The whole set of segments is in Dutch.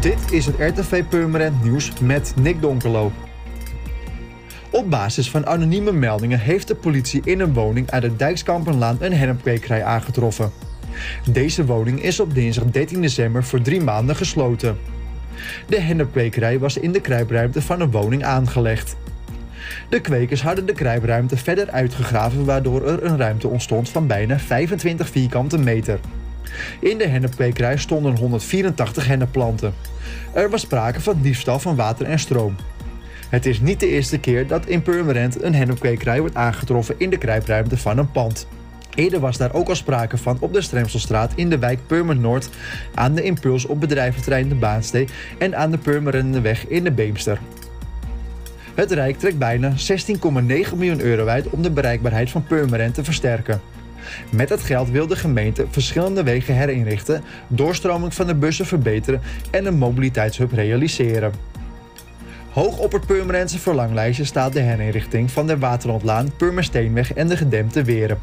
Dit is het RTV Purmerend Nieuws met Nick Donkelo. Op basis van anonieme meldingen heeft de politie in een woning uit de Dijkskampenlaan een hennepkwekerij aangetroffen. Deze woning is op dinsdag 13 december voor drie maanden gesloten. De hennepkwekerij was in de kruipruimte van een woning aangelegd. De kwekers hadden de kruipruimte verder uitgegraven waardoor er een ruimte ontstond van bijna 25 vierkante meter. In de hennepkwekerij stonden 184 hennepplanten. Er was sprake van diefstal van water en stroom. Het is niet de eerste keer dat in Purmerend een hennepkwekerij wordt aangetroffen in de kruipruimte van een pand. Eerder was daar ook al sprake van op de Stremselstraat in de wijk Purmerend Noord, aan de Impuls op bedrijventerrein de Baanstee en aan de Purmerendeweg in de Beemster. Het Rijk trekt bijna 16,9 miljoen euro uit om de bereikbaarheid van Purmerend te versterken. Met het geld wil de gemeente verschillende wegen herinrichten, doorstroming van de bussen verbeteren en een mobiliteitshub realiseren. Hoog op het Purmerendse verlanglijstje staat de herinrichting van de Waterlandlaan, Purmersteenweg en de gedempte Weren.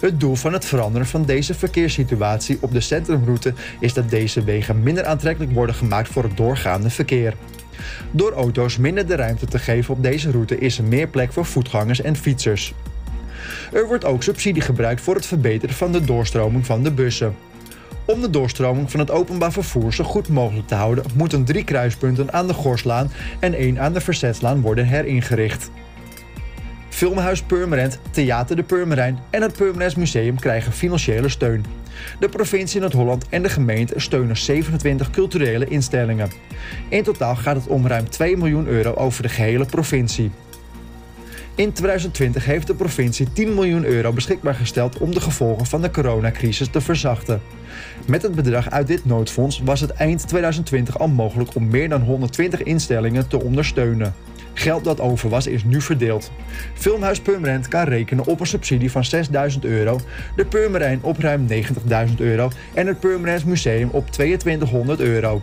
Het doel van het veranderen van deze verkeerssituatie op de centrumroute is dat deze wegen minder aantrekkelijk worden gemaakt voor het doorgaande verkeer. Door auto's minder de ruimte te geven op deze route is er meer plek voor voetgangers en fietsers. Er wordt ook subsidie gebruikt voor het verbeteren van de doorstroming van de bussen. Om de doorstroming van het openbaar vervoer zo goed mogelijk te houden, moeten drie kruispunten aan de Gorslaan en één aan de Verzetslaan worden heringericht. Filmhuis Purmerend, Theater de Purmerijn en het Purmerends Museum krijgen financiële steun. De provincie Noord-Holland en de gemeente steunen 27 culturele instellingen. In totaal gaat het om ruim 2 miljoen euro over de gehele provincie. In 2020 heeft de provincie 10 miljoen euro beschikbaar gesteld om de gevolgen van de coronacrisis te verzachten. Met het bedrag uit dit noodfonds was het eind 2020 al mogelijk om meer dan 120 instellingen te ondersteunen. Geld dat over was is nu verdeeld. Filmhuis Purmerend kan rekenen op een subsidie van 6000 euro, de Purmerijn op ruim 90.000 euro en het Purmerends Museum op 2200 euro.